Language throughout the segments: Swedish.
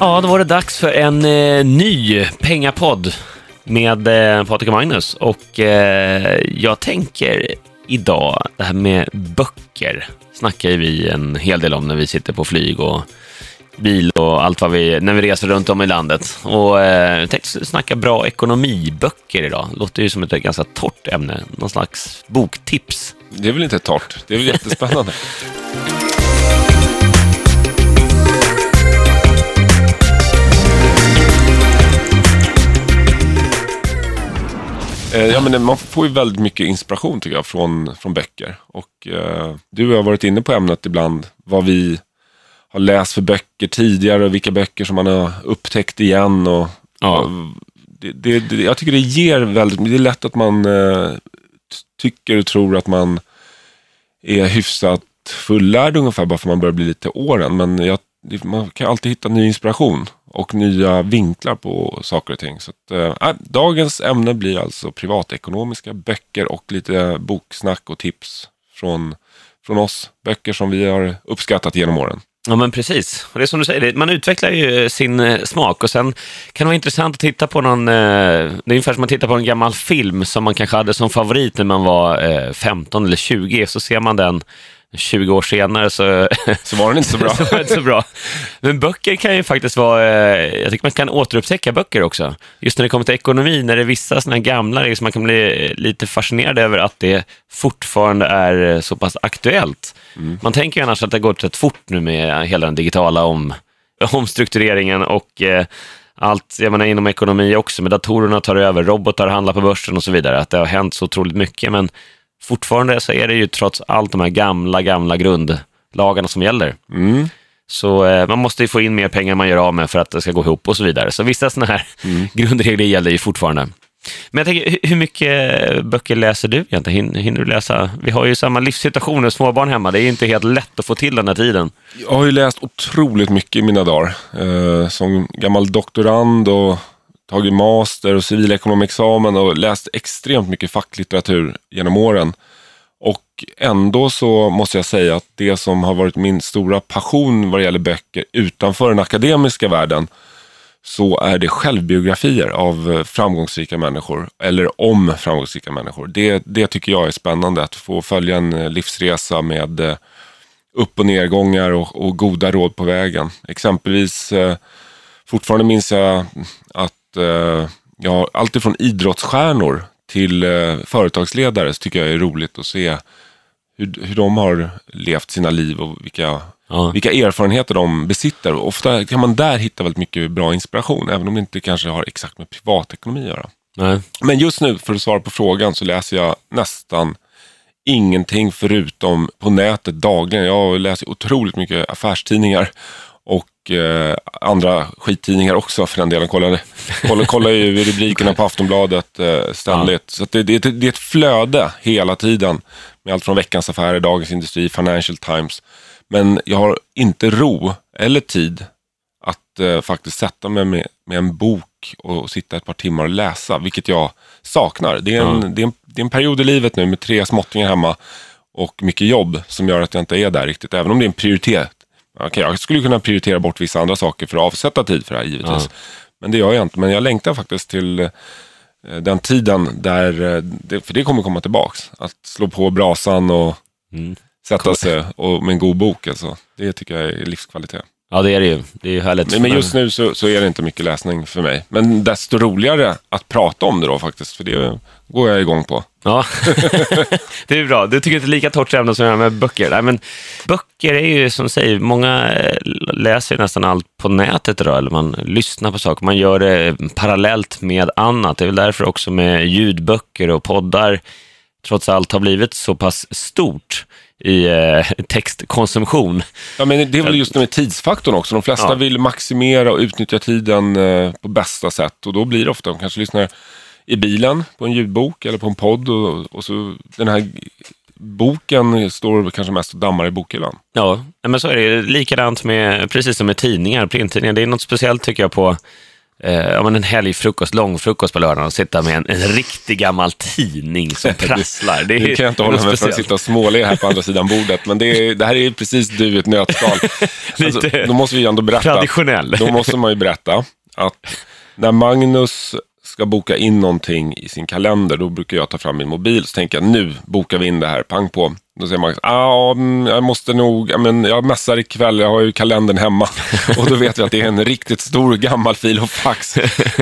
Ja, då var det dags för en eh, ny pengapodd med eh, Patrik och Magnus. Och eh, jag tänker idag, det här med böcker snackar ju vi en hel del om när vi sitter på flyg och bil och allt vad vi, när vi reser runt om i landet. Och eh, jag tänkte snacka bra ekonomiböcker idag. Låter ju som ett ganska torrt ämne, någon slags boktips. Det är väl inte torrt? Det är väl jättespännande. Ja, men man får ju väldigt mycket inspiration tycker jag från, från böcker. Och eh, du har varit inne på ämnet ibland, vad vi har läst för böcker tidigare och vilka böcker som man har upptäckt igen. Och, Ja. och det, det, det, jag tycker det ger väldigt Det är lätt att man eh, tycker och tror att man är hyfsat fullärd ungefär bara för man börjar bli lite åren. Men jag, man kan alltid hitta ny inspiration och nya vinklar på saker och ting. Så att, eh, äh, dagens ämne blir alltså privatekonomiska böcker och lite boksnack och tips från, från oss. Böcker som vi har uppskattat genom åren. Ja, men precis. Och det är som du säger, man utvecklar ju eh, sin eh, smak och sen kan det vara intressant att titta på någon, det är ungefär som att titta på en gammal film som man kanske hade som favorit när man var 15 eller 20, så ser man den 20 år senare så, Så var den inte så bra. så var det inte så bra. Men böcker kan ju faktiskt vara, eh, jag tycker man kan återupptäcka böcker också. Just när det kommer till ekonomi, när det är vissa sådana gamla, liksom man kan bli eh, lite fascinerad över att det fortfarande är eh, så pass aktuellt. Man tänker ju annars att det går rätt fort nu med hela den digitala om, omstruktureringen och eh, allt, jag menar inom ekonomi också, med datorerna tar över, robotar handlar på börsen och så vidare, att det har hänt så otroligt mycket, men fortfarande så är det ju trots allt de här gamla, gamla grundlagarna som gäller. Mm. Så eh, man måste ju få in mer pengar man gör av med för att det ska gå ihop och så vidare. Så vissa sådana här grundregler gäller ju fortfarande. Men jag tänker, hu- hur mycket böcker läser du egentligen? Hin- Hinner du läsa? Vi har ju samma livssituation med småbarn hemma. Det är ju inte helt lätt att få till den här tiden. Jag har ju läst otroligt mycket i mina dagar. Eh, som gammal doktorand och tagit master och civilekonomexamen och läst extremt mycket facklitteratur genom åren. Och ändå så måste jag säga att det som har varit min stora passion vad det gäller böcker utanför den akademiska världen så är det självbiografier av framgångsrika människor eller om framgångsrika människor. Det, det tycker jag är spännande att få följa en livsresa med eh, upp och nedgångar och, och goda råd på vägen. Exempelvis, eh, fortfarande minns jag att eh, ja, allt ifrån idrottsstjärnor till eh, företagsledare så tycker jag är roligt att se hur, hur de har levt sina liv och vilka, Ja. vilka erfarenheter de besitter. Ofta kan man där hitta väldigt mycket bra inspiration, även om det inte kanske har exakt med privatekonomi att göra. Nej. Men just nu, för att svara på frågan, så läser jag nästan ingenting förutom på nätet dagligen. Jag läser otroligt mycket affärstidningar och eh, andra skittidningar också för den delen. Kollar, kollar, kollar ju rubrikerna på Aftonbladet eh, ständigt. Så det, det, det är ett flöde hela tiden med allt från Veckans Affärer, Dagens Industri, Financial Times. Men jag har inte ro eller tid att eh, faktiskt sätta mig med, med en bok och sitta ett par timmar och läsa, vilket jag saknar. Det är, en, det, är en, det är en period i livet nu med tre småttingar hemma och mycket jobb som gör att jag inte är där riktigt, även om det är en prioritet. Okej, jag skulle kunna prioritera bort vissa andra saker för att avsätta tid för det här givetvis. Men det gör jag inte. Men jag längtar faktiskt till eh, den tiden där, eh, det, för det kommer komma tillbaks. Att slå på brasan och Mm. sätta sig och, med en god bok. Alltså. Det tycker jag är livskvalitet. Ja, det är det ju. Det är ju härligt. Men, men just nu så, så är det inte mycket läsning för mig. Men desto roligare att prata om det då faktiskt. För det går jag igång på. Ja, det är bra. Du tycker inte lika torrt ämne som jag med böcker. Nej, men böcker är ju som säger, många eh, läser nästan allt på nätet idag, eller man lyssnar på saker. Man gör det parallellt med annat. Det är väl därför också med ljudböcker och poddar trots allt har blivit så pass stort i eh, textkonsumtion. Ja, men det är väl just det med tidsfaktorn också. De flesta Ja. vill maximera och utnyttja tiden eh, på bästa sätt. Och då blir det ofta, de kanske lyssnar i bilen på en ljudbok eller på en podd. Och, och så den här boken står kanske mest och dammar i bokhyllan. Ja, men så är det. Likadant med, precis som med tidningar, printtidningar. Det är något speciellt tycker jag på eh, en helgfrukost, långfrukost på lördagen och sitta med en, en riktig gammal tidning som prasslar. Det, det kan jag inte hålla med för att sitta och småle här på andra sidan bordet, men det, är, det här är precis du i ett nötskal. alltså, då måste vi ändå berätta. Traditionell. Då måste man ju berätta att när Magnus ska boka in någonting i sin kalender, då brukar jag ta fram min mobil så tänker jag nu bokar vi in det här, pang på. Då säger Magnus, ah, mm, jag måste nog, men jag mässar ikväll, jag har ju kalendern hemma. och då vet vi att det är en riktigt stor gammal fil och fax.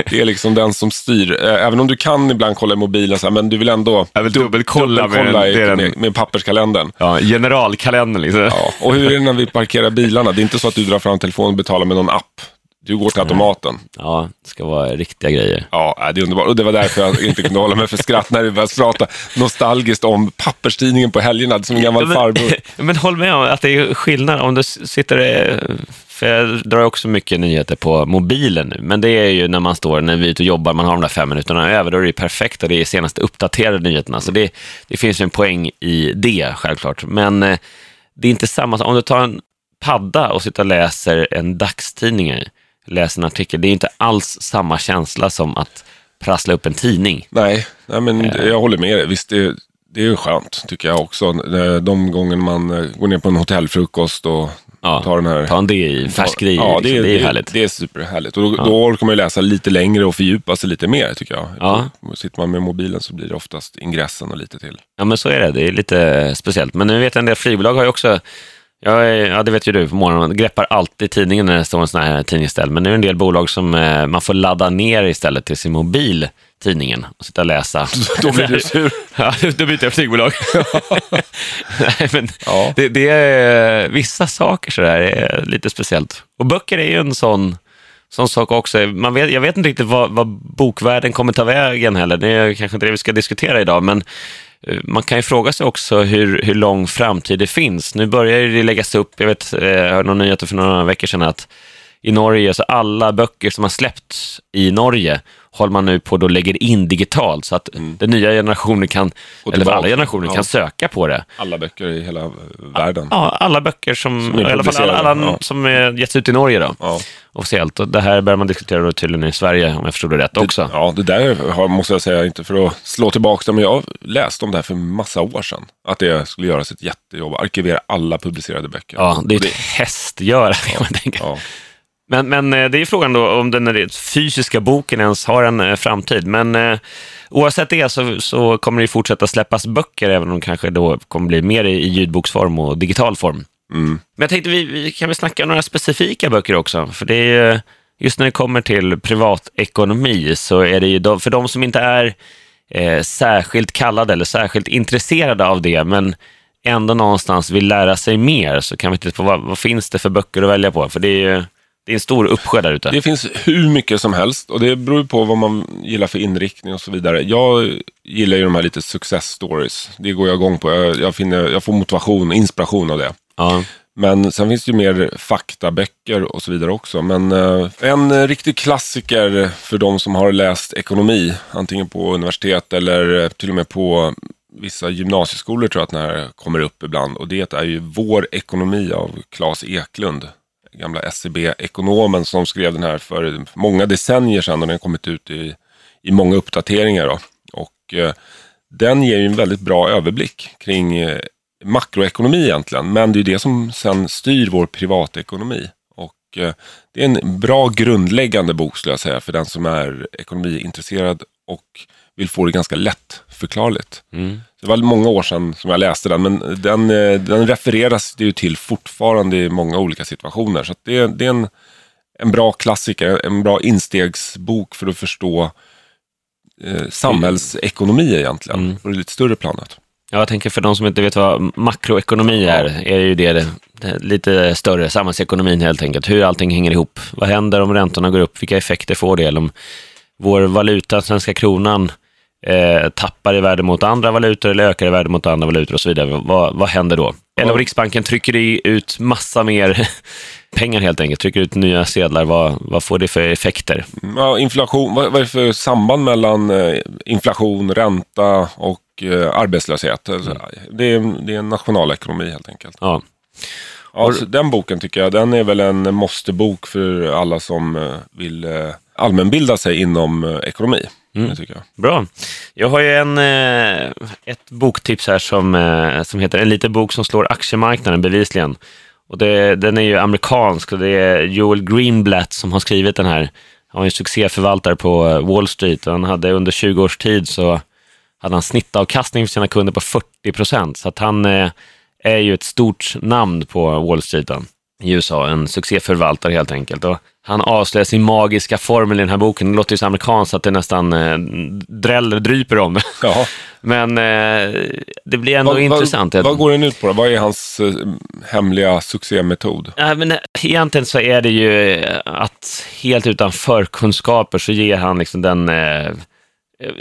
Det är liksom den som styr. Eh, även om du kan ibland kolla i mobilen, så här, men du vill ändå jag vill dubbelkolla, dubbelkolla med, med, med, papperskalendern. Ja, generalkalendern liksom. Ja, och hur är det när vi parkerar bilarna? Det är inte så att du drar fram telefonen och betalar med någon app. Du går till automaten. Ja, det ska vara riktiga grejer. Ja, det är underbart. Och det var därför jag inte kunde hålla mig för skratt när du började prata nostalgiskt om papperstidningen på helgerna, som en gammal men, farbror. Men håll med om att det är skillnad om du sitter... För jag drar också mycket nyheter på mobilen nu, men det är ju när man står, när vi är ute och jobbar, man har de där fem minuterna över, då är det perfekt och det är senaste uppdaterade nyheterna. Så det, det finns ju en poäng i det, självklart. Men eh, det är inte samma sak. Om du tar en padda och sitter och läser en dagstidning, läser en artikel. Det är inte alls samma känsla som att prassla upp en tidning. Nej, nej men eh. jag håller med dig. Visst, det, det är skönt tycker jag också. De gånger man eh, går ner på en hotellfrukost och ja, tar den här... Ta en det i färskri. Ja, det, liksom. det, är härligt. Det är superhärligt. Och då, ja. då orkar man ju läsa lite längre och fördjupa sig lite mer tycker jag. Ja. Sitter man med mobilen så blir det oftast ingressen och lite till. Ja, men så är det. Det är lite speciellt. Men nu vet jag en del flygbolag har ju också jag är, ja, det vet ju du på morgonen. greppar alltid tidningen när det står en sån här tidningsställ. Men nu är det en del bolag som eh, man får ladda ner istället till sin mobil, tidningen, och sitta och läsa. Då blir du sur. ja, då byter jag flygbolag. Nej, men ja. det, det, är vissa saker sådär är lite speciellt. Och böcker är ju en sån sån sak också. Man vet, jag vet inte riktigt vad, vad bokvärlden kommer ta vägen heller. Det är kanske inte det vi ska diskutera idag, men Eh, Eh, man kan ju fråga sig också hur, hur lång framtid det finns. Nu börjar det läggas upp, jag vet, eh, jag hörde någon nyhet för några veckor sedan att i Norge, så alla böcker som har släppts i Norge håller man nu på att lägger in digitalt så att mm. den nya generationen kan, eller alla generationer ja. kan söka på det. Alla böcker i hela världen. Ja, alla böcker som, som i alla fall alla, alla ja. som getts ut i Norge då, ja. officiellt. Och det här börjar man diskutera då tydligen i Sverige, om jag förstod det rätt också. Det, ja, det där har, måste jag säga, inte för att slå tillbaka det, men jag läste om det här för massa år sedan. Att det skulle göras ett jättejobb, arkivera alla publicerade böcker. Ja, det är ett det... hästgöra, kan man tänka. Men, men eh, det är frågan då om den fysiska boken ens har en eh, framtid. Men eh, oavsett det så, så kommer det fortsätta släppas böcker, även om de kanske då kommer bli mer i, i ljudboksform och digital form. Mm. Men jag tänkte, vi, vi kan väl snacka om några specifika böcker också? För det är just när det kommer till privatekonomi så är det ju, de, för de som inte är eh, särskilt kallade eller särskilt intresserade av det, men ändå någonstans vill lära sig mer, så kan vi titta på vad, vad finns det för böcker att välja på? För det är ju det är en stor uppsjö där ute. Det finns hur mycket som helst och det beror på vad man gillar för inriktning och så vidare. Jag gillar ju de här lite success stories. Det går jag igång på. Jag, jag, finner, jag får motivation och inspiration av det. Ja. Men sen finns det ju mer faktaböcker och så vidare också. Men eh, en riktig klassiker för de som har läst ekonomi, antingen på universitet eller till och med på vissa gymnasieskolor tror jag att den här kommer upp ibland. Och det är ju Vår ekonomi av Claes Eklund gamla SCB-ekonomen som skrev den här för många decennier sedan och den har kommit ut i, i många uppdateringar. Då. Och eh, den ger ju en väldigt bra överblick kring eh, makroekonomi egentligen, men det är det som sen styr vår privatekonomi. Och eh, det är en bra grundläggande bok skulle jag säga för den som är ekonomiintresserad och vill få det ganska lätt förklarligt. Mm. Det var många år sedan som jag läste den, men den, eh, den refereras det ju till fortfarande i många olika situationer. Så det, det, är en, en bra klassiker, en bra instegsbok för att förstå eh, samhällsekonomi egentligen, mm. på det lite större planet. Ja, jag tänker för de som inte vet vad makroekonomi är, är ju det, det, det lite större, samhällsekonomin helt enkelt. Hur allting hänger ihop. Vad händer om räntorna går upp? Vilka effekter får det? Eller om vår valuta, svenska kronan, eh, tappar i värde mot andra valutor eller ökar i värde mot andra valutor och så vidare. Vad, vad händer då? Eller om Riksbanken trycker ut massa mer pengar helt enkelt, trycker ut nya sedlar, vad, vad får det för effekter? Ja, inflation, vad, vad är det för samband mellan eh, inflation, ränta och eh, arbetslöshet? Mm. Det, är, det är en nationalekonomi helt enkelt. Ja. Ja, så den boken tycker jag, den är väl en måstebok för alla som eh, vill allmänbilda sig inom ekonomi. Mm. Det tycker jag. Bra. Jag har ju en, eh, ett boktips här som, eh, som heter En liten bok som slår aktiemarknaden bevisligen. Och det, den är ju amerikansk och det är Joel Greenblatt som har skrivit den här. Han var ju succéförvaltare på eh, Wall Street och han hade under 20 års tid så hade han snittavkastning för sina kunder på 40 procent. Så att han är ju ett stort namn på Wall Street då, i USA, en succéförvaltare helt enkelt. Och han avslöjar sin magiska formel i den här boken. Det låter ju så amerikanskt så att det nästan eh, dräller, dryper om. Jaha. Men eh, det blir ändå intressant. Vad, vad går den ut på? då? Vad är hans eh, hemliga succémetod? Ja, men eh, egentligen så är det ju eh, att helt utan förkunskaper så ger han liksom den, eh, eh,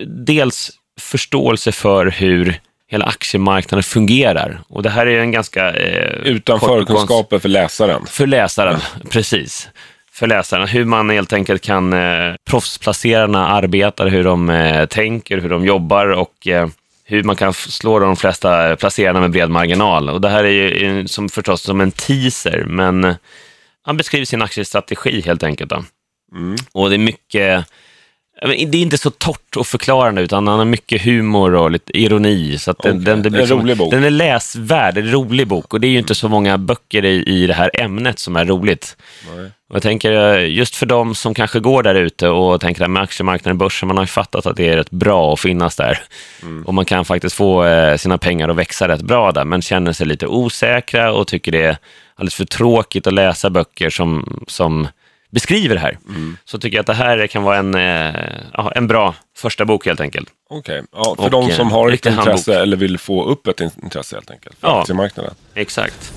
dels förståelse för hur hela aktiemarknaden fungerar. Och det här är en ganska... Eh, Utan förkunskaper för läsaren. För läsaren, precis. För läsaren. Hur man helt enkelt kan, eh, proffsplacerarna arbetar, hur de eh, tänker, hur de jobbar och eh, hur man kan slå de flesta placerarna med bred marginal. Och det här är ju som, förstås som en teaser, men eh, han beskriver sin aktiestrategi helt enkelt. Mm. Och det är mycket, det är inte så torrt och förklarande, utan han har mycket humor och lite ironi. Så den, Okej. den, det blir En som- rolig bok. Den är läsvärd, en rolig bok. Och det är ju inte så många böcker i, i det här ämnet som är roligt. Nej. Och jag tänker, eh, just för de som kanske går där ute och tänker att med aktiemarknaden, börsen, man har ju fattat att det är rätt bra att finnas där. Mm. Och man kan faktiskt få eh, sina pengar att växa rätt bra där, men känner sig lite osäkra och tycker det är alldeles för tråkigt att läsa böcker som, som beskriver det här. Mm. Så tycker jag att det här kan vara en, eh, en bra första bok helt enkelt. Okej, ja, för Och, de eh, som har ett intresse handbok. eller vill få upp ett in- intresse helt enkelt. För Ja. aktiemarknaden. Exakt.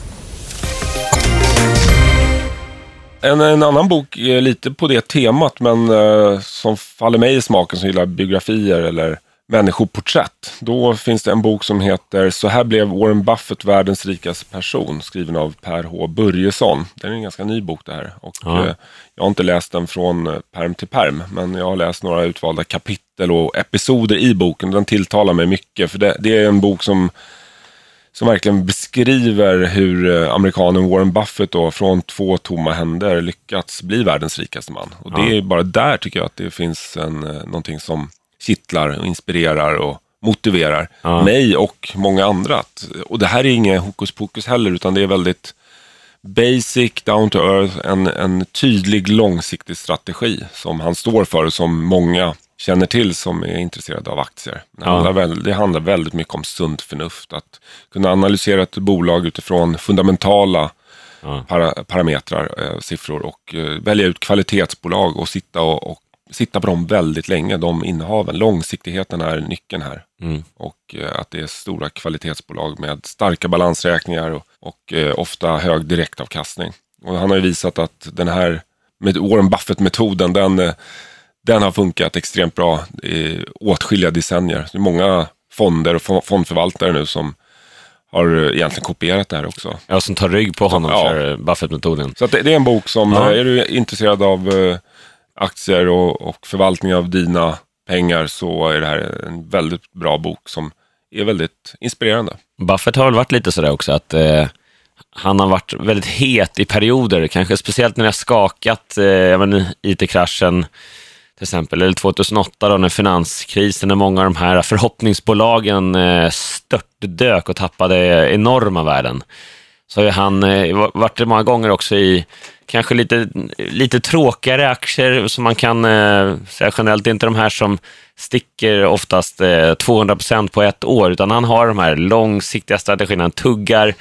En, en annan bok är lite på det temat, men eh, som faller mig i smaken som gillar biografier eller människoporträtt. Då finns det en bok som heter Så här blev Warren Buffett världens rikaste person, skriven av Per H. Börjesson. Det är en ganska ny bok det här. Och, Ja. eh, jag har inte läst den från eh, perm till perm, men jag har läst några utvalda kapitel och episoder i boken. Den tilltalar mig mycket, för det, det är en bok som som verkligen beskriver hur eh, amerikanen Warren Buffett då, från två tomma händer lyckats bli världens rikaste man. Och det är bara där tycker jag att det finns en, någonting som kittlar och inspirerar och motiverar Ja. mig och många andra. Och det här är inget hokus pokus heller, utan det är väldigt basic, down to earth, en, en tydlig långsiktig strategi som han står för och som många känner till som är intresserade av aktier. Det, Ja. handlar, väl, det handlar väldigt mycket om sunt förnuft. Att kunna analysera ett bolag utifrån fundamentala Ja. para, parametrar, eh, siffror och eh, välja ut kvalitetsbolag och sitta, och, och sitta på dem väldigt länge, de innehaven. Långsiktigheten är nyckeln här. Mm. Och eh, att det är stora kvalitetsbolag med starka balansräkningar och, och eh, ofta hög direktavkastning. Och han har ju visat att den här med Warren Buffett-metoden, den, eh, den har funkat extremt bra i åtskilliga decennier. Det är många fonder och fo- fondförvaltare nu som har egentligen kopierat det här också. Ja, som tar rygg på honom Ja. för Buffett-metoden. Så det, det är en bok som, Ja. är du intresserad av aktier och, och förvaltning av dina pengar så är det här en väldigt bra bok som är väldigt inspirerande. Buffett har väl varit lite sådär också att eh, han har varit väldigt het i perioder, kanske speciellt när det har skakat, eh, jag IT-kraschen till exempel, eller 2008 då när finanskrisen, när många av de här förhoppningsbolagen eh, störtdök och tappade enorma värden. Så har ju han eh, varit det många gånger också i kanske lite, lite tråkigare aktier som man kan eh, säga generellt, det är inte de här som sticker oftast eh, 200% på ett år, utan han har de här långsiktiga strategierna, han tuggar,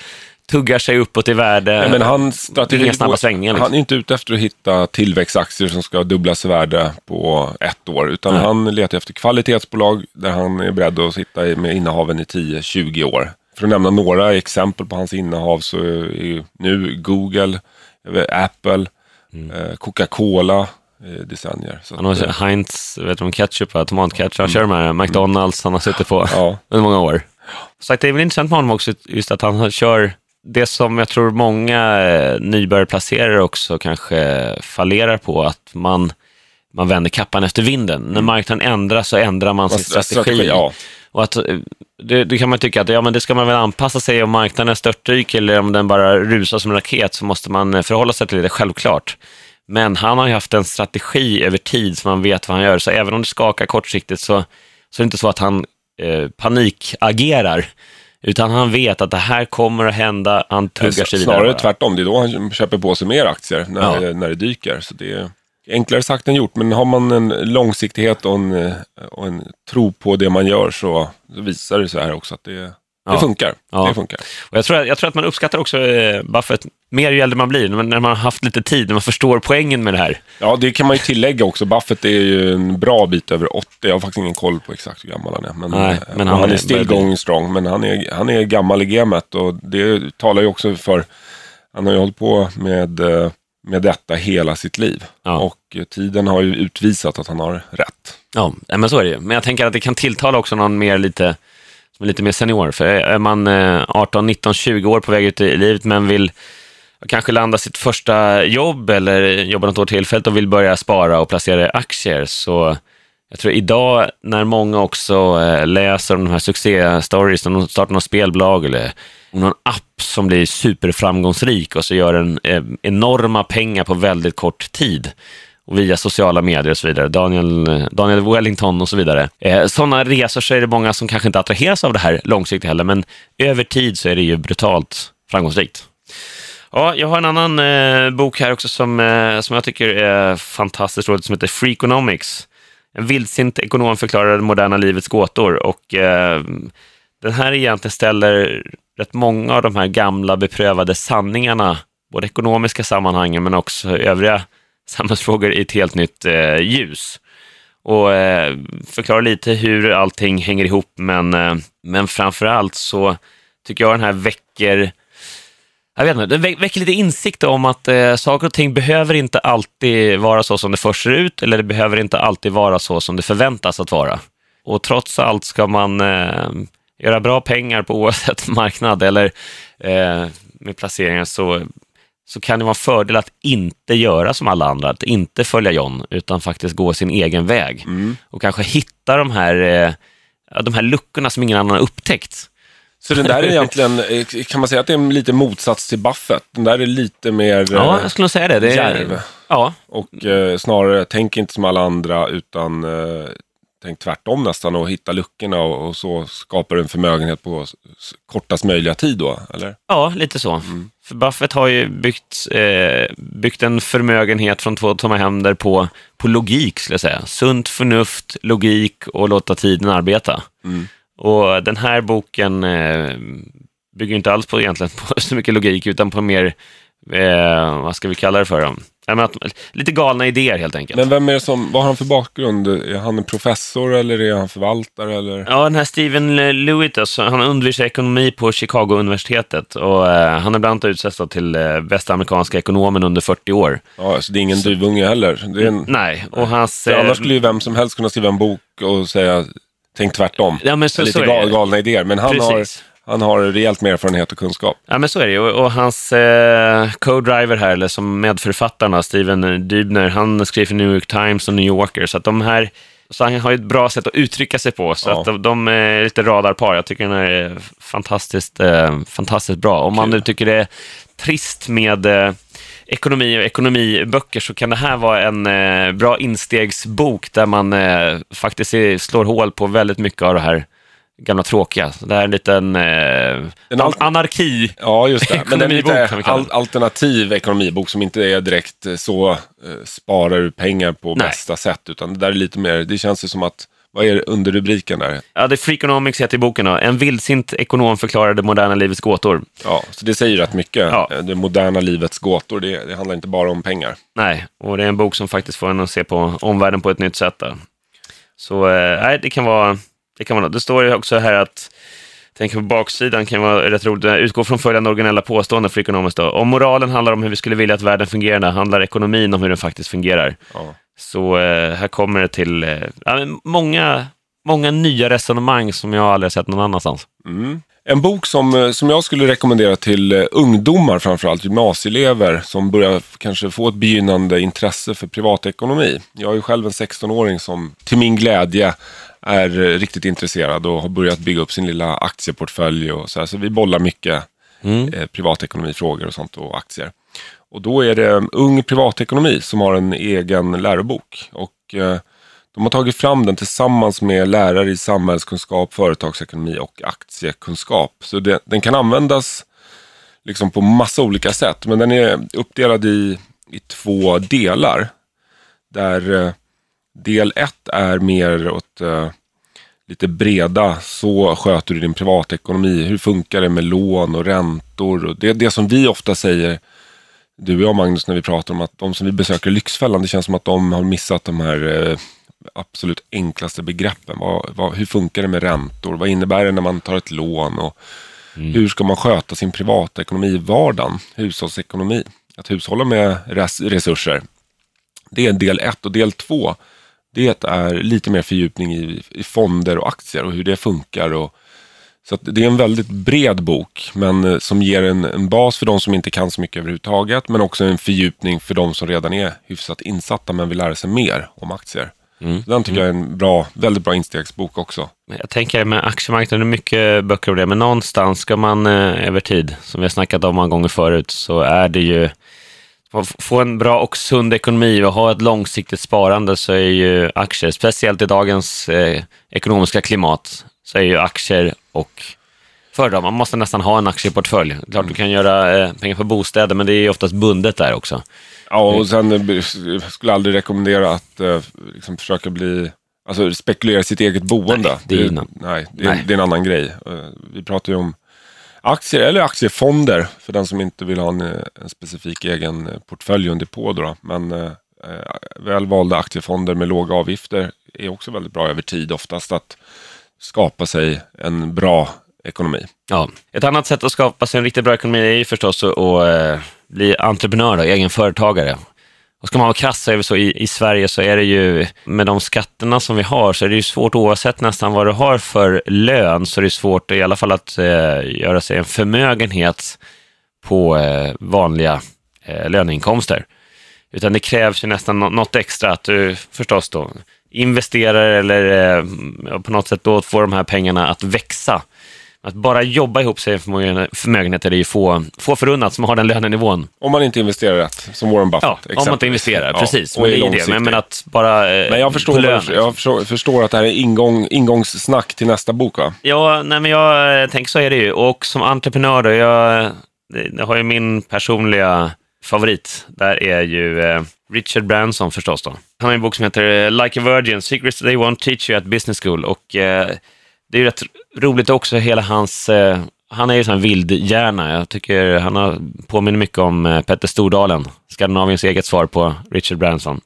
tuggar sig uppåt i värde. Nej, men hans strategi, Inga snabba svängningar, liksom. Han är inte ute efter att hitta tillväxtaktier som ska dubblas i värde på ett år. Utan Nej. han letar efter kvalitetsbolag där han är beredd att sitta med innehaven i 10-20 år. För att nämna några exempel på hans innehav så är nu Google, Apple, eh, Coca-Cola eh, decennier. Mm. Han har eh, Heinz, vet du om ketchup, va? tomatketchup, han kör här McDonalds, han har suttit på ja. under många år. Så det är väl intressant med honom också, just att han kör det som jag tror många nybörjarplacerare också kanske fallerar på, att man, man vänder kappan efter vinden. När marknaden ändras så ändrar man sin Strategi, strategi. ja. Och att, eh, det, det kan man tycka att ja, men det ska man väl anpassa sig om marknaden störtdyker eller om den bara rusar som en raket så måste man eh, förhålla sig till det, självklart. Men han har ju haft en strategi över tid så man vet vad han gör. Så även om det skakar kortsiktigt så, så är det inte så att han eh, panikagerar. Utan han vet att det här kommer att hända, han tuggar sig vidare. Snarare tvärtom, det är då han köper på sig mer aktier när, Ja. när det dyker. Så det enklare sagt än gjort, men har man en långsiktighet och en, eh, och en tro på det man gör så, så visar det sig här också att det, det Ja. funkar. Ja. Det funkar. Och jag, tror, jag tror att man uppskattar också eh, Buffett mer ju äldre man blir, när man, när man har haft lite tid, när man förstår poängen med det här. Ja, det kan man ju tillägga också. Buffett är ju en bra bit över 80. Jag har faktiskt ingen koll på exakt hur gammal han är. Men, Nej, eh, men han han, är still going strong. Men han är, han är gammal i gamet och det talar ju också för... Han har ju hållit på med, med detta hela sitt liv. Ja. Och eh, tiden har ju utvisat att han har rätt. Ja, men så är det ju. Men jag tänker att det kan tilltala också någon mer lite, som är lite mer senior. För är man eh, 18, 19, 20 år på väg ut i livet men vill kanske landa sitt första jobb eller jobba något år tillfälligt och vill börja spara och placera i aktier, så jag tror idag när många också eh, läser om de här succéstories, när de startar något spelbolag eller någon app som blir superframgångsrik och så gör den eh, enorma pengar på väldigt kort tid och via sociala medier och så vidare. Daniel, eh, Daniel Wellington och så vidare. Eh, sådana resor så är det många som kanske inte attraheras av det här långsiktigt heller, men över tid så är det ju brutalt framgångsrikt. Ja, jag har en annan eh, bok här också som, eh, som jag tycker är fantastiskt roligt, som heter Freakonomics. En vildsint ekonom förklarar det moderna livets gåtor och eh, den här egentligen ställer rätt många av de här gamla beprövade sanningarna, både ekonomiska sammanhangen men också övriga samhällsfrågor i ett helt nytt eh, ljus. Och eh, förklara lite hur allting hänger ihop, men, eh, men framför allt så tycker jag den här väcker jag vet inte, det vä- väcker lite insikt om att eh, saker och ting behöver inte alltid vara så som det först ser ut, eller det behöver inte alltid vara så som det förväntas att vara. Och trots allt ska man eh, göra bra pengar på oavsett marknad eller eh, med placeringar så, så kan det vara en fördel att inte göra som alla andra, att inte följa John, utan faktiskt gå sin egen väg. Och kanske hitta de här, eh, de här luckorna som ingen annan har upptäckt. Så den där är egentligen, eh, kan man säga att det är en liten motsats till Buffett? Den där är lite mer Ja, eh, jag skulle säga det. det är. Ja, Och eh, snarare, tänk inte som alla andra utan eh, tänk tvärtom nästan och hitta luckorna och, och så skapar du en förmögenhet på kortast möjliga tid då, eller? Ja, lite så. För Buffett har ju byggt, eh, byggt en förmögenhet från två tomma händer på, på logik, skulle jag säga. Sunt förnuft, logik och låta tiden arbeta. Och den här boken eh, bygger inte alls på, egentligen på så mycket logik, utan på mer, eh, vad ska vi kalla det för? Då? Ja, men att, lite galna idéer helt enkelt. Men vem är som, vad har han för bakgrund? Är han en professor eller är han förvaltare eller? Ja, den här Steven Lewitt, alltså, han undervisar ekonomi på Chicago-universitetet och eh, han har bland annat utsetts då till eh, bästa amerikanska ekonomen under 40 år. Ja, så det är ingen duvunge heller. Är en, Nej, och hans... eh, annars skulle ju vem som helst kunna skriva en bok och säga, tänk tvärtom. Ja, men så, Lite så är gal, galna idéer, men han har, Precis. Han har rejält med erfarenhet och kunskap. Ja, men så är det. Och, och hans eh, co-driver här, eller som medförfattarna, Steven Dybner, han skriver för New York Times och New Yorker, så att de här så han har ju ett bra sätt att uttrycka sig på, så Ja. att de, de är lite radarpar. Jag tycker den är fantastiskt, eh, fantastiskt bra. Om man nu tycker det är trist med eh, ekonomi och ekonomiböcker så kan det här vara en eh, bra instegsbok där man eh, faktiskt slår hål på väldigt mycket av det här gamla tråkiga. Det här är en liten eh, En alt- anarki. Ja, just det. Men det är Ekonomibok lite al- alternativ ekonomibok som inte är direkt eh, så eh, sparar du pengar på Nej. bästa sätt. Utan det där är lite mer, det känns ju som att, vad är underrubriken där? Ja, det är Freakonomics heter i boken. Då. En vildsint ekonom förklarar det moderna livets gåtor. Ja, så det säger rätt mycket. Ja. Eh, Det moderna livets gåtor, det, det handlar inte bara om pengar. Nej, och det är en bok som faktiskt får en att se på omvärlden på ett nytt sätt. Där. Så eh, det kan vara det. Kan vara, det står ju också här att Tänker på baksidan kan vara rätt roligt. Utgå från följande originella påstående för ekonomiskt. Då. Om moralen handlar om hur vi skulle vilja att världen fungerar, handlar ekonomin om hur den faktiskt fungerar. Ja. Så eh, här kommer det till eh, många, många nya resonemang som jag aldrig sett någon annanstans. Mm. En bok som, eh, som jag skulle rekommendera till eh, ungdomar, framförallt gymnasieelever, som börjar kanske få ett begynnande intresse för privatekonomi. Jag är ju själv en 16-åring som till min glädje är eh, riktigt intresserad och har börjat bygga upp sin lilla aktieportfölj. Och så, här. så vi bollar mycket Mm. eh, privatekonomifrågor och sånt och aktier. Och då är det Ung privatekonomi som har en egen lärobok. Och eh, de har tagit fram den tillsammans med lärare i samhällskunskap, företagsekonomi och aktiekunskap. Så det, den kan användas liksom på massa olika sätt. Men den är uppdelad i, i två delar. Där eh, del ett är mer åt eh, lite breda, så sköter du din privatekonomi. Hur funkar det med lån och räntor? Och det, det som vi ofta säger, du och jag Magnus, när vi pratar om att de som vi besöker i Lyxfällan, det känns som att de har missat de här eh, absolut enklaste begreppen. Vad, vad, hur funkar det med räntor? Vad innebär det när man tar ett lån? Och Hur ska man sköta sin privatekonomi i vardagen? Hushållsekonomi. Att hushålla med res resurser. Det är del ett och del två. Det är lite mer fördjupning i, i fonder och aktier och hur det funkar. Och, så det är en väldigt bred bok, men eh, som ger en, en bas för de som inte kan så mycket överhuvudtaget, men också en fördjupning för de som redan är hyfsat insatta men vill lära sig mer om aktier. Så Den tycker jag är en bra, väldigt bra instegsbok också. Jag tänker med aktiemarknaden, det är mycket böcker om det, men någonstans ska man eh, över tid, som vi har snackat om många gånger förut, så är det ju att få en bra och sund ekonomi och ha ett långsiktigt sparande så är ju aktier, speciellt i dagens eh, ekonomiska klimat, så är ju aktier och föredra. Man måste nästan ha en aktieportfölj. Klart du kan göra eh, pengar på bostäder, men det är ju oftast bundet där också. Ja, och sen eh, jag skulle aldrig rekommendera att eh, liksom försöka bli, alltså spekulera i sitt eget boende. Nej, det är nej, det, är, Nej. det är en annan grej. Eh, Vi pratar ju om aktier eller aktiefonder för den som inte vill ha en, en specifik egen eh, portfölj och en depå. Då. Men eh, eh välvalda väl valda aktiefonder med låga avgifter är också väldigt bra över tid oftast att skapa sig en bra ekonomi. Ja. Ett annat sätt att skapa sig en riktigt bra ekonomi är ju förstås att, att eh, bli entreprenör, och egen företagare. Och ska man vara krass så är det så i, i Sverige så är det ju, med de skatterna som vi har, så är det ju svårt oavsett nästan vad du har för lön, så är det svårt i alla fall att eh, göra sig en förmögenhet på eh, vanliga eh, löneinkomster. Utan det krävs ju nästan något extra, att du förstås då investerar eller eh, på något sätt då får de här pengarna att växa. Att bara jobba ihop sig en förmögen- förmögenhet är det ju få, få förunnat som har den lönenivån. Om man inte investerar rätt, som Warren Buffett. Ja, om man inte exempelvis. investerar, Ja, precis. Men det är det. Men, men att bara... eh, Men jag förstår, jag förstår, förstår att det här är ingång, ingångssnack till nästa bok va? Ja, nej, men jag eh, tänker så är det ju. Och som entreprenör då, jag, jag har ju min personliga favorit. Där är ju eh, Richard Branson förstås då. Han har en bok som heter Like a Virgin, Secrets They Won't Teach You at Business School. Och eh, det är ju rätt roligt också, hela hans... Eh, han är ju sån här vildhjärna. Jag tycker han har, påminner mycket om eh, Petter Stordalen, Skandinaviens eget svar på Richard Branson.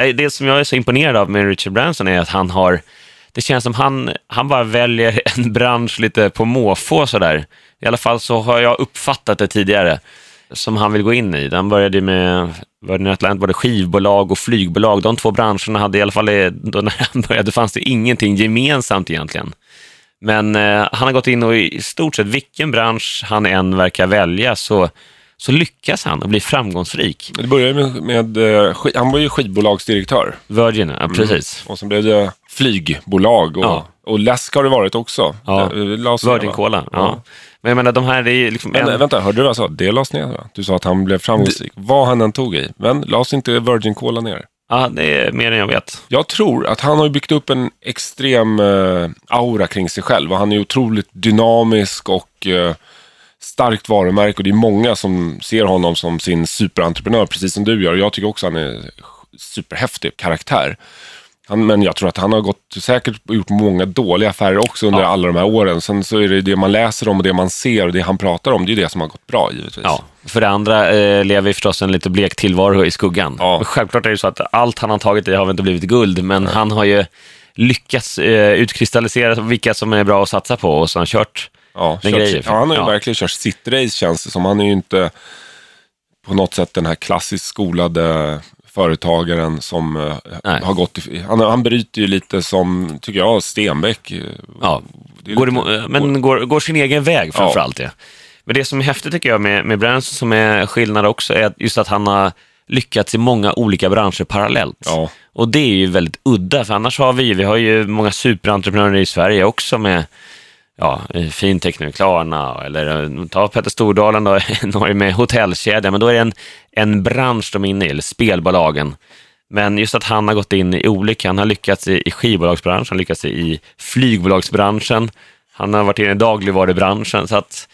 Eh, det som jag är så imponerad av med Richard Branson är att han har, det känns som han, han bara väljer en bransch lite på måfå sådär. I alla fall så har jag uppfattat det tidigare, som han vill gå in i. Han började ju med Virgin Atlantic, både skivbolag och flygbolag. De två branscherna hade i alla fall, i- då när han började fanns det ingenting gemensamt egentligen. Men eh, han har gått in och i stort sett vilken bransch han än verkar välja så, så lyckas han och blir framgångsrik. Det började med, med eh, han var ju skivbolagsdirektör. Virgin, ja, precis. Och sen blev det flygbolag och, Ja. och läsk har det varit också. Ja. Det, det ner, Virgin? Cola, ja. Men jag menar, de här, det är liksom... Men, en- vänta, hörde du vad jag sa? Det lades ner. Va? Du sa att han blev framgångsrik. Vad han än tog i. Men lades inte Virgin Cola ner? Ja, det är mer än jag vet. Jag tror att han har byggt upp en extrem eh, aura kring sig själv. Och han är otroligt dynamisk och eh, starkt varumärke. Och det är många som ser honom som sin superentreprenör, precis som du gör. Jag tycker också han är superhäftig karaktär. Han, men jag tror att han har gått säkert gjort många dåliga affärer också under Ja. alla de här åren. Sen så är det det man läser om och det man ser och det han pratar om, det är det som har gått bra givetvis. Ja. För det andra eh, lever förstås en lite blek tillvaro i skuggan. Ja. Självklart är det så att allt han har tagit i har väl inte blivit guld, men han har ju lyckats eh, utkristallisera vilka som är bra att satsa på och så har han kört Ja, Den kört, grejen. ja, han har ju verkligen kört sitt race känns det som. Han är ju inte på något sätt den här klassiskt skolade företagaren som eh, Nej. har gått i, han, han bryter ju lite som, tycker jag, Stenbeck. eh, Ja, går, lite- eh, men går, går sin egen väg framför allt. Ja. Men det som är häftigt tycker jag med, med Branson som är skillnad också är just att han har lyckats i många olika branscher parallellt. Ja. Och det är ju väldigt udda, för annars har vi vi har ju många superentreprenörer i Sverige också med ja, Fintech nu, Klarna, eller eh, ta Petter Stordalen då, Norge med hotellkedja, men då är det en, en bransch de är inne i, eller spelbolagen. Men just att han har gått in i olika, han har lyckats i, i skivbolagsbranschen, han har lyckats i flygbolagsbranschen, han har varit inne i dagligvarubranschen, så att,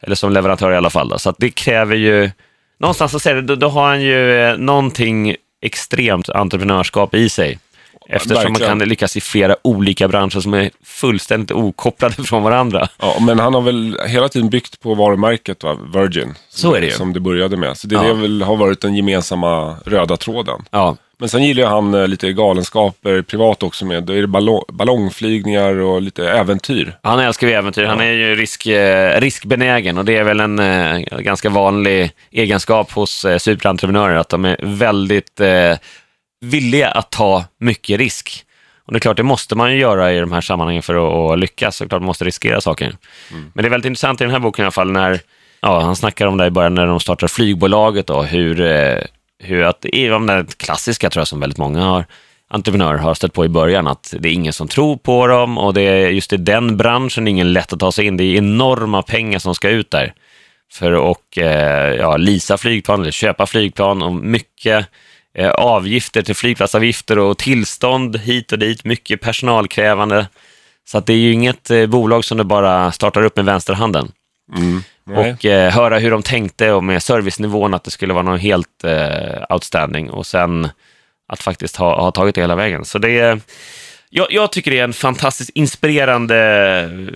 eller som leverantör i alla fall. Då, så att det kräver ju, någonstans så säger det, då, då har han ju eh, någonting extremt entreprenörskap i sig. Eftersom verkligen. man kan lyckas i flera olika branscher som är fullständigt okopplade från varandra. Ja, men han har väl hela tiden byggt på varumärket va? Virgin. Så är det ju. Som det började med. Så det, Ja. det väl har varit den gemensamma röda tråden. Ja, Men sen gillar han eh, lite galenskaper privat också med. Då är det ballong, ballongflygningar och lite äventyr. han älskar ju äventyr. Han är ju risk, eh, riskbenägen och det är väl en eh, ganska vanlig egenskap hos eh, superentreprenörer att de är väldigt villiga att ta mycket risk. Och det är klart, det måste man ju göra i de här sammanhangen för att, att lyckas. Så klart man måste riskera saker. Men det är väldigt intressant i den här boken i alla fall när ja, han snackar om det i början när de startar flygbolaget och hur, eh, hur att det är de där klassiska tror jag som väldigt många har entreprenörer har stött på i början, att det är ingen som tror på dem och det är just i den branschen ingen lätt att ta sig in. Det är enorma pengar som ska ut där för att eh, ja, leasa flygplan eller köpa flygplan och mycket eh, avgifter till flygplatsavgifter och tillstånd hit och dit, mycket personalkrävande. Så att det är ju inget eh, bolag som det bara startar upp med vänsterhanden. Nej. Och eh, höra hur de tänkte och med servicenivån att det skulle vara något helt eh, outstanding och sen att faktiskt ha, ha tagit det hela vägen. Så det är, jag, jag tycker det är en fantastiskt inspirerande,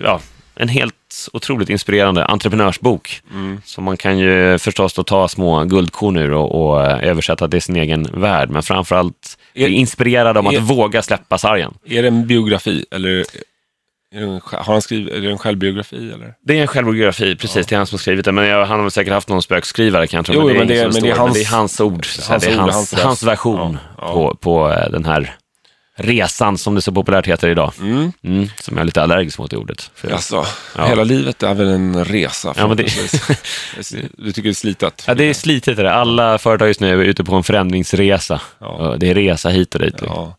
ja, en helt otroligt inspirerande entreprenörsbok. Så man kan ju förstås då ta små guldkorn ur och, och eh, översätta till sin egen värld, men framförallt Är- är inspirerad av att är- våga släppa sargen. Är det en biografi eller en, har han skrivit, är det en självbiografi? Eller? Det är en självbiografi, precis. Det är han som har skrivit det. Men jag, han har säkert haft någon spökskrivare kanske. Jo, men det är, men det är- som men det är står- hans- det är hans ord. hans det är ord, hans, hans hans, version Ja, ja. På, på eh, den här resan, som det så populärt heter idag. Mm. Mm, som jag är lite allergisk mot i ordet. För, Alltså, Ja. hela livet är väl en resa. Ja, men det- du tycker det är slitet? ja, det är slitigt det. Alla företag just nu är ute på en förändringsresa. Ja. Det är resa hit och dit. liksom. Ja.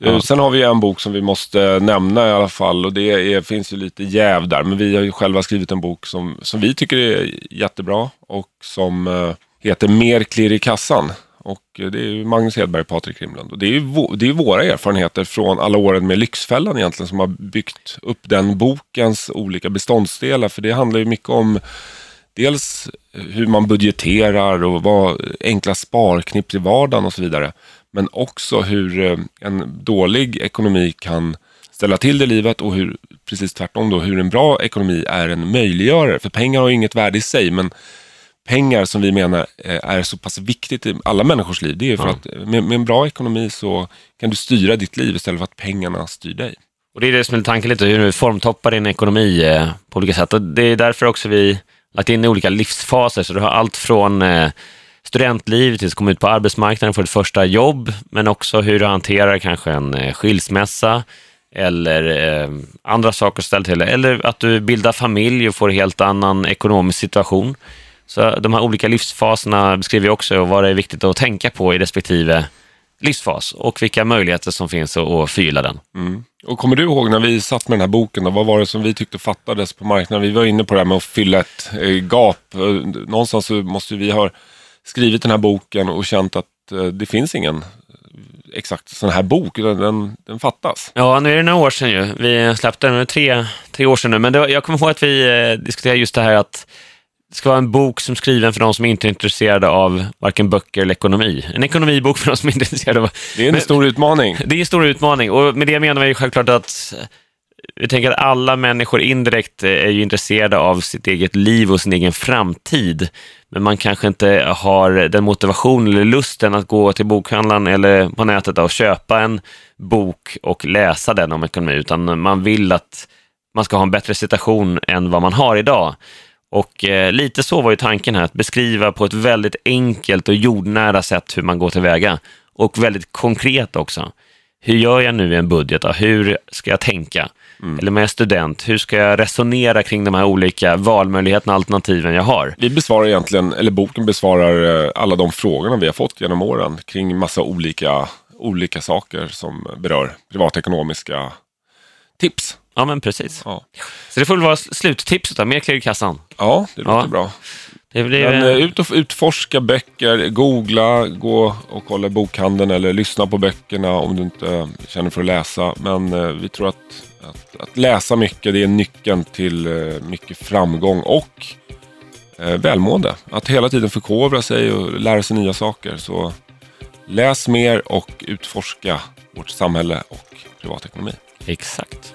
Eh, Sen har vi en bok som vi måste nämna i alla fall och det är, finns ju lite jäv där. Men vi har ju själva skrivit en bok som, som vi tycker är jättebra och som eh, heter Mer klirr i kassan. Och eh, det är ju Magnus Hedberg och Patrik Rimlund. Och det är ju det är våra erfarenheter från alla åren med Lyxfällan egentligen som har byggt upp den bokens olika beståndsdelar. För det handlar ju mycket om dels hur man budgeterar och vad enkla sparknipp i vardagen och så vidare. Men också hur eh, en dålig ekonomi kan ställa till det i livet och hur, precis tvärtom då, hur en bra ekonomi är en möjliggörare. För pengar har ju inget värde i sig, men pengar som vi menar eh, är så pass viktigt i alla människors liv. Det är för att eh, med, med en bra ekonomi så kan du styra ditt liv istället för att pengarna styr dig. Och det är det som är tanken lite, hur du formtoppar din ekonomi eh, på olika sätt. Och det är därför också vi lagt in i olika livsfaser. Så du har allt från eh, studentliv tills komma ut på arbetsmarknaden, få ett första jobb, men också hur du hanterar kanske en eh, skilsmässa eller eh, andra saker ställa till Eller att du bildar familj och får en helt annan ekonomisk situation. Så de här olika livsfaserna beskriver jag också och vad det är viktigt att tänka på i respektive livsfas och vilka möjligheter som finns att, att förgylla den. Mm. Och kommer du ihåg när vi satt med den här boken, då, vad var det som vi tyckte fattades på marknaden? Vi var inne på det här med att fylla ett eh, gap. Eh, Någonstans så måste vi ha skrivit den här boken och känt att eh, det finns ingen exakt sån här bok, utan den, den fattas. Ja, nu är det några år sedan ju. Vi släppte den, tre, tre år sedan nu. Men det jag kommer ihåg att vi diskuterade just det här att det ska vara en bok som skriven för de som inte är intresserade av varken böcker eller ekonomi. En ekonomibok för de som inte är intresserade av... Det är en Men- stor utmaning. Det är en stor utmaning och med det menar vi ju självklart att vi tänker att alla människor indirekt är ju intresserade av sitt eget liv och sin egen framtid. Men man kanske inte har den motivation eller lusten att gå till bokhandlaren eller på nätet och köpa en bok och läsa den om ekonomi, utan man vill att man ska ha en bättre situation än vad man har idag. Och eh, lite så var ju tanken här, att beskriva på ett väldigt enkelt och jordnära sätt hur man går tillväga. Och väldigt konkret också. Hur gör jag nu i en budget? Då? Hur ska jag tänka? Eller om jag är student, hur ska jag resonera kring de här olika valmöjligheterna, alternativen jag har? Vi besvarar egentligen, eller boken besvarar eh, alla de frågorna vi har fått genom åren kring massa olika, olika saker som berör privatekonomiska tips. Ja, men precis. Ja, Så det får väl vara sluttipset då, mer klirr i kassan. ja det låter Ja. bra. Det blir, Men eh, ut och utforska böcker, googla, gå och kolla i bokhandeln eller lyssna på böckerna om du inte känner för att läsa. Men eh, vi tror att, att, att läsa mycket, det är nyckeln till eh, mycket framgång och eh, välmående. Att hela tiden förkovra sig och lära sig nya saker. Så läs mer och utforska vårt samhälle och privatekonomi. Exakt.